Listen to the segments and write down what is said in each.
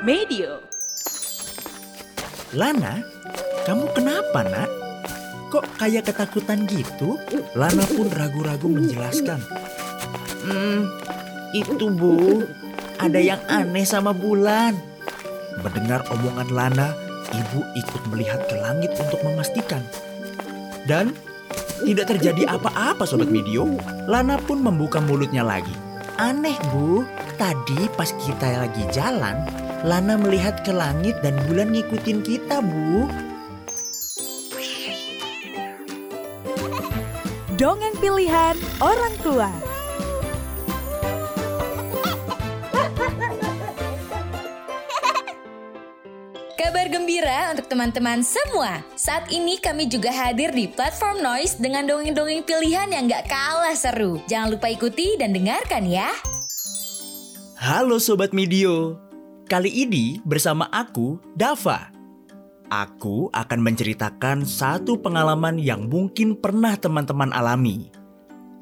Medio. Lana, kamu kenapa nak? Kok kayak ketakutan gitu? Lana pun ragu-ragu menjelaskan. Hmm, itu bu, ada yang aneh sama bulan. Mendengar omongan Lana, ibu ikut melihat ke langit untuk memastikan. Dan tidak terjadi apa-apa sobat video. Lana pun membuka mulutnya lagi. Aneh bu, tadi pas kita lagi jalan, Lana melihat ke langit dan bulan ngikutin kita bu. Dongeng pilihan orang tua. Kabar gembira untuk teman-teman semua. Saat ini kami juga hadir di platform Noise dengan dongeng-dongeng pilihan yang gak kalah seru. Jangan lupa ikuti dan dengarkan ya. Halo Sobat Medio, kali ini bersama aku, Dava. Aku akan menceritakan satu pengalaman yang mungkin pernah teman-teman alami.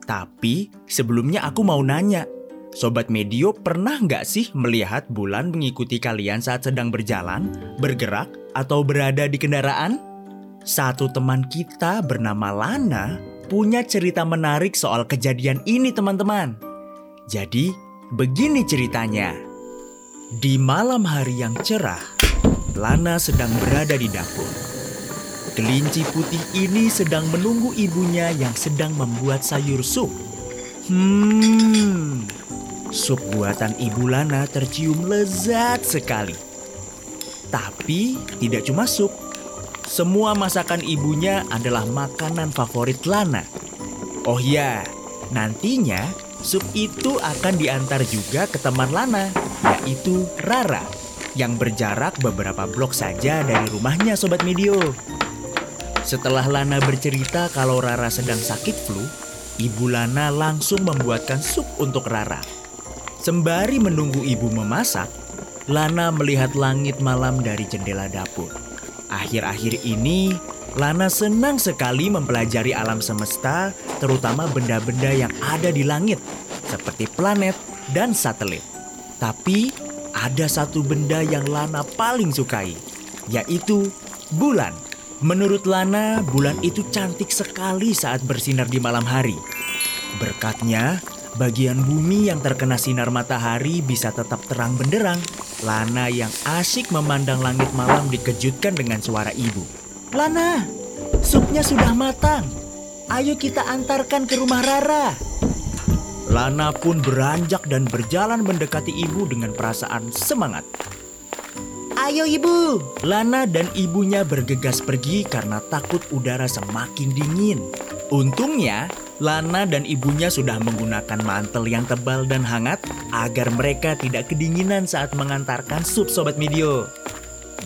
Tapi sebelumnya aku mau nanya, Sobat Medio pernah nggak sih melihat bulan mengikuti kalian saat sedang berjalan, bergerak, atau berada di kendaraan? Satu teman kita bernama Lana punya cerita menarik soal kejadian ini teman-teman. Jadi, begini ceritanya. Di malam hari yang cerah, Lana sedang berada di dapur. Kelinci putih ini sedang menunggu ibunya yang sedang membuat sayur sup. Hmm, sup buatan ibu Lana tercium lezat sekali. Tapi tidak cuma sup, semua masakan ibunya adalah makanan favorit Lana. Oh ya, nantinya sup itu akan diantar juga ke teman Lana, yaitu Rara, yang berjarak beberapa blok saja dari rumahnya Sobat Medio. Setelah Lana bercerita kalau Rara sedang sakit flu, Ibu Lana langsung membuatkan sup untuk Rara. Sembari menunggu ibu memasak, Lana melihat langit malam dari jendela dapur. Akhir-akhir ini, Lana senang sekali mempelajari alam semesta, terutama benda-benda yang ada di langit, seperti planet dan satelit. Tapi, ada satu benda yang Lana paling sukai, yaitu bulan. Menurut Lana, bulan itu cantik sekali saat bersinar di malam hari. Berkatnya, bagian bumi yang terkena sinar matahari bisa tetap terang benderang. Lana yang asyik memandang langit malam dikejutkan dengan suara ibu. Lana, supnya sudah matang. Ayo kita antarkan ke rumah Rara. Lana pun beranjak dan berjalan mendekati ibu dengan perasaan semangat. Ayo ibu. Lana dan ibunya bergegas pergi karena takut udara semakin dingin. Untungnya, Lana dan ibunya sudah menggunakan mantel yang tebal dan hangat agar mereka tidak kedinginan saat mengantarkan sup Sobat Medio.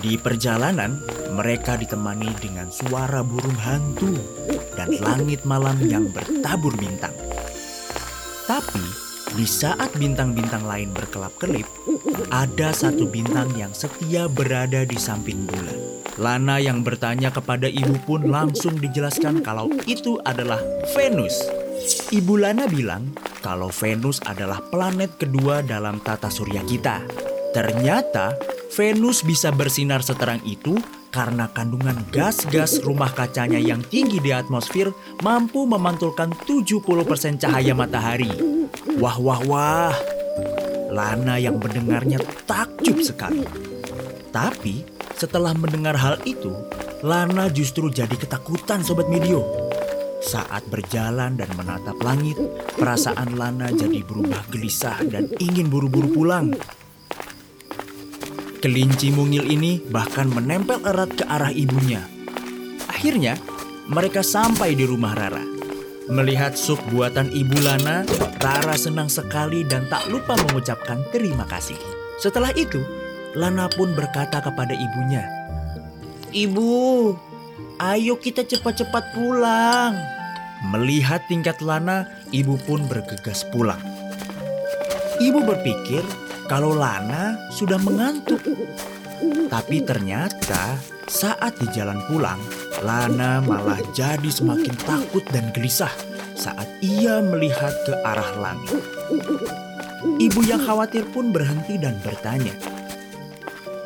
Di perjalanan, mereka ditemani dengan suara burung hantu dan langit malam yang bertabur bintang. Tapi, di saat bintang-bintang lain berkelap-kelip, ada satu bintang yang setia berada di samping bulan. Lana yang bertanya kepada ibu pun langsung dijelaskan kalau itu adalah Venus. Ibu Lana bilang kalau Venus adalah planet kedua dalam tata surya kita. Ternyata Venus bisa bersinar seterang itu karena kandungan gas-gas rumah kacanya yang tinggi di atmosfer mampu memantulkan 70% cahaya matahari. Wah wah wah. Lana yang mendengarnya takjub sekali. Tapi setelah mendengar hal itu, Lana justru jadi ketakutan Sobat Medio. Saat berjalan dan menatap langit, perasaan Lana jadi berubah gelisah dan ingin buru-buru pulang. Kelinci mungil ini bahkan menempel erat ke arah ibunya. Akhirnya, mereka sampai di rumah Rara. Melihat sup buatan ibu Lana, Rara senang sekali dan tak lupa mengucapkan terima kasih. Setelah itu, Lana pun berkata kepada ibunya, Ibu, ayo kita cepat-cepat pulang. Melihat tingkat Lana, ibu pun bergegas pulang. Ibu berpikir kalau Lana sudah mengantuk. Tapi ternyata saat di jalan pulang, Lana malah jadi semakin takut dan gelisah saat ia melihat ke arah langit. Ibu yang khawatir pun berhenti dan bertanya,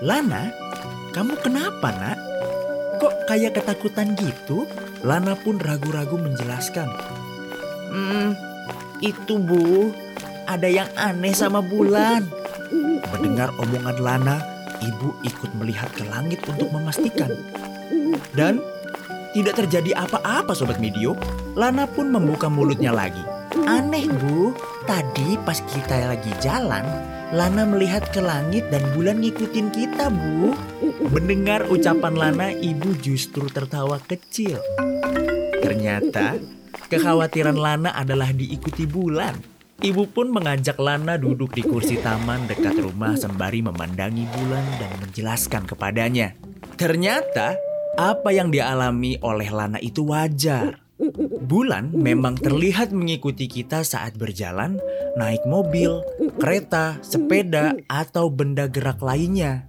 Lana, kamu kenapa nak? Kok kayak ketakutan gitu? Lana pun ragu-ragu menjelaskan. Hmm, itu bu, ada yang aneh sama bulan. Mendengar omongan Lana, ibu ikut melihat ke langit untuk memastikan. Dan tidak terjadi apa-apa sobat Medio. Lana pun membuka mulutnya lagi. Aneh bu, tadi pas kita lagi jalan, Lana melihat ke langit dan bulan ngikutin kita bu. Mendengar ucapan Lana, ibu justru tertawa kecil. Ternyata kekhawatiran Lana adalah diikuti bulan. Ibu pun mengajak Lana duduk di kursi taman dekat rumah sembari memandangi bulan dan menjelaskan kepadanya. Ternyata apa yang dialami oleh Lana itu wajar. Bulan memang terlihat mengikuti kita saat berjalan, naik mobil, kereta, sepeda, atau benda gerak lainnya.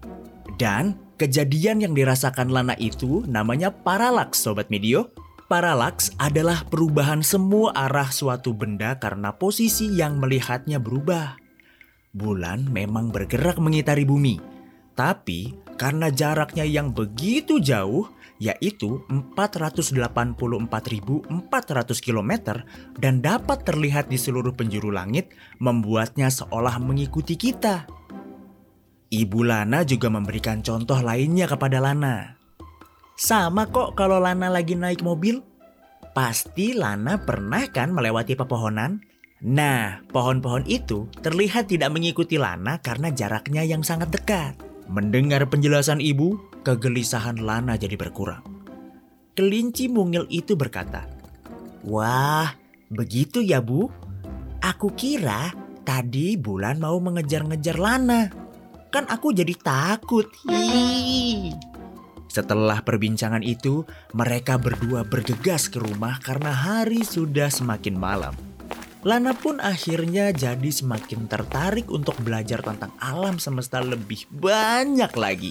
Dan kejadian yang dirasakan Lana itu namanya paralaks, Sobat Medio. Paralaks adalah perubahan semua arah suatu benda karena posisi yang melihatnya berubah. Bulan memang bergerak mengitari bumi, tapi karena jaraknya yang begitu jauh, yaitu 484.400 km dan dapat terlihat di seluruh penjuru langit, membuatnya seolah mengikuti kita. Ibu Lana juga memberikan contoh lainnya kepada Lana. Sama kok kalau Lana lagi naik mobil. Pasti Lana pernah kan melewati pepohonan? Nah, pohon-pohon itu terlihat tidak mengikuti Lana karena jaraknya yang sangat dekat. Mendengar penjelasan ibu, kegelisahan Lana jadi berkurang. Kelinci mungil itu berkata, Wah, begitu ya bu? Aku kira tadi bulan mau mengejar-ngejar Lana. Kan aku jadi takut. Hiii. Setelah perbincangan itu, mereka berdua bergegas ke rumah karena hari sudah semakin malam. Lana pun akhirnya jadi semakin tertarik untuk belajar tentang alam semesta lebih banyak lagi.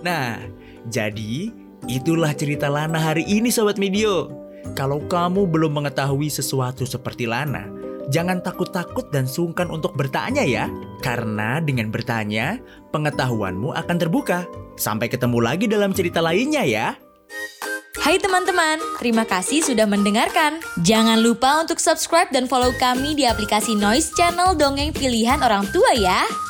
Nah, jadi itulah cerita Lana hari ini Sobat Medio. Kalau kamu belum mengetahui sesuatu seperti Lana, jangan takut-takut dan sungkan untuk bertanya ya. Karena dengan bertanya, pengetahuanmu akan terbuka. Sampai ketemu lagi dalam cerita lainnya ya. Hai teman-teman, terima kasih sudah mendengarkan. Jangan lupa untuk subscribe dan follow kami di aplikasi Noise Channel Dongeng Pilihan Orang Tua ya.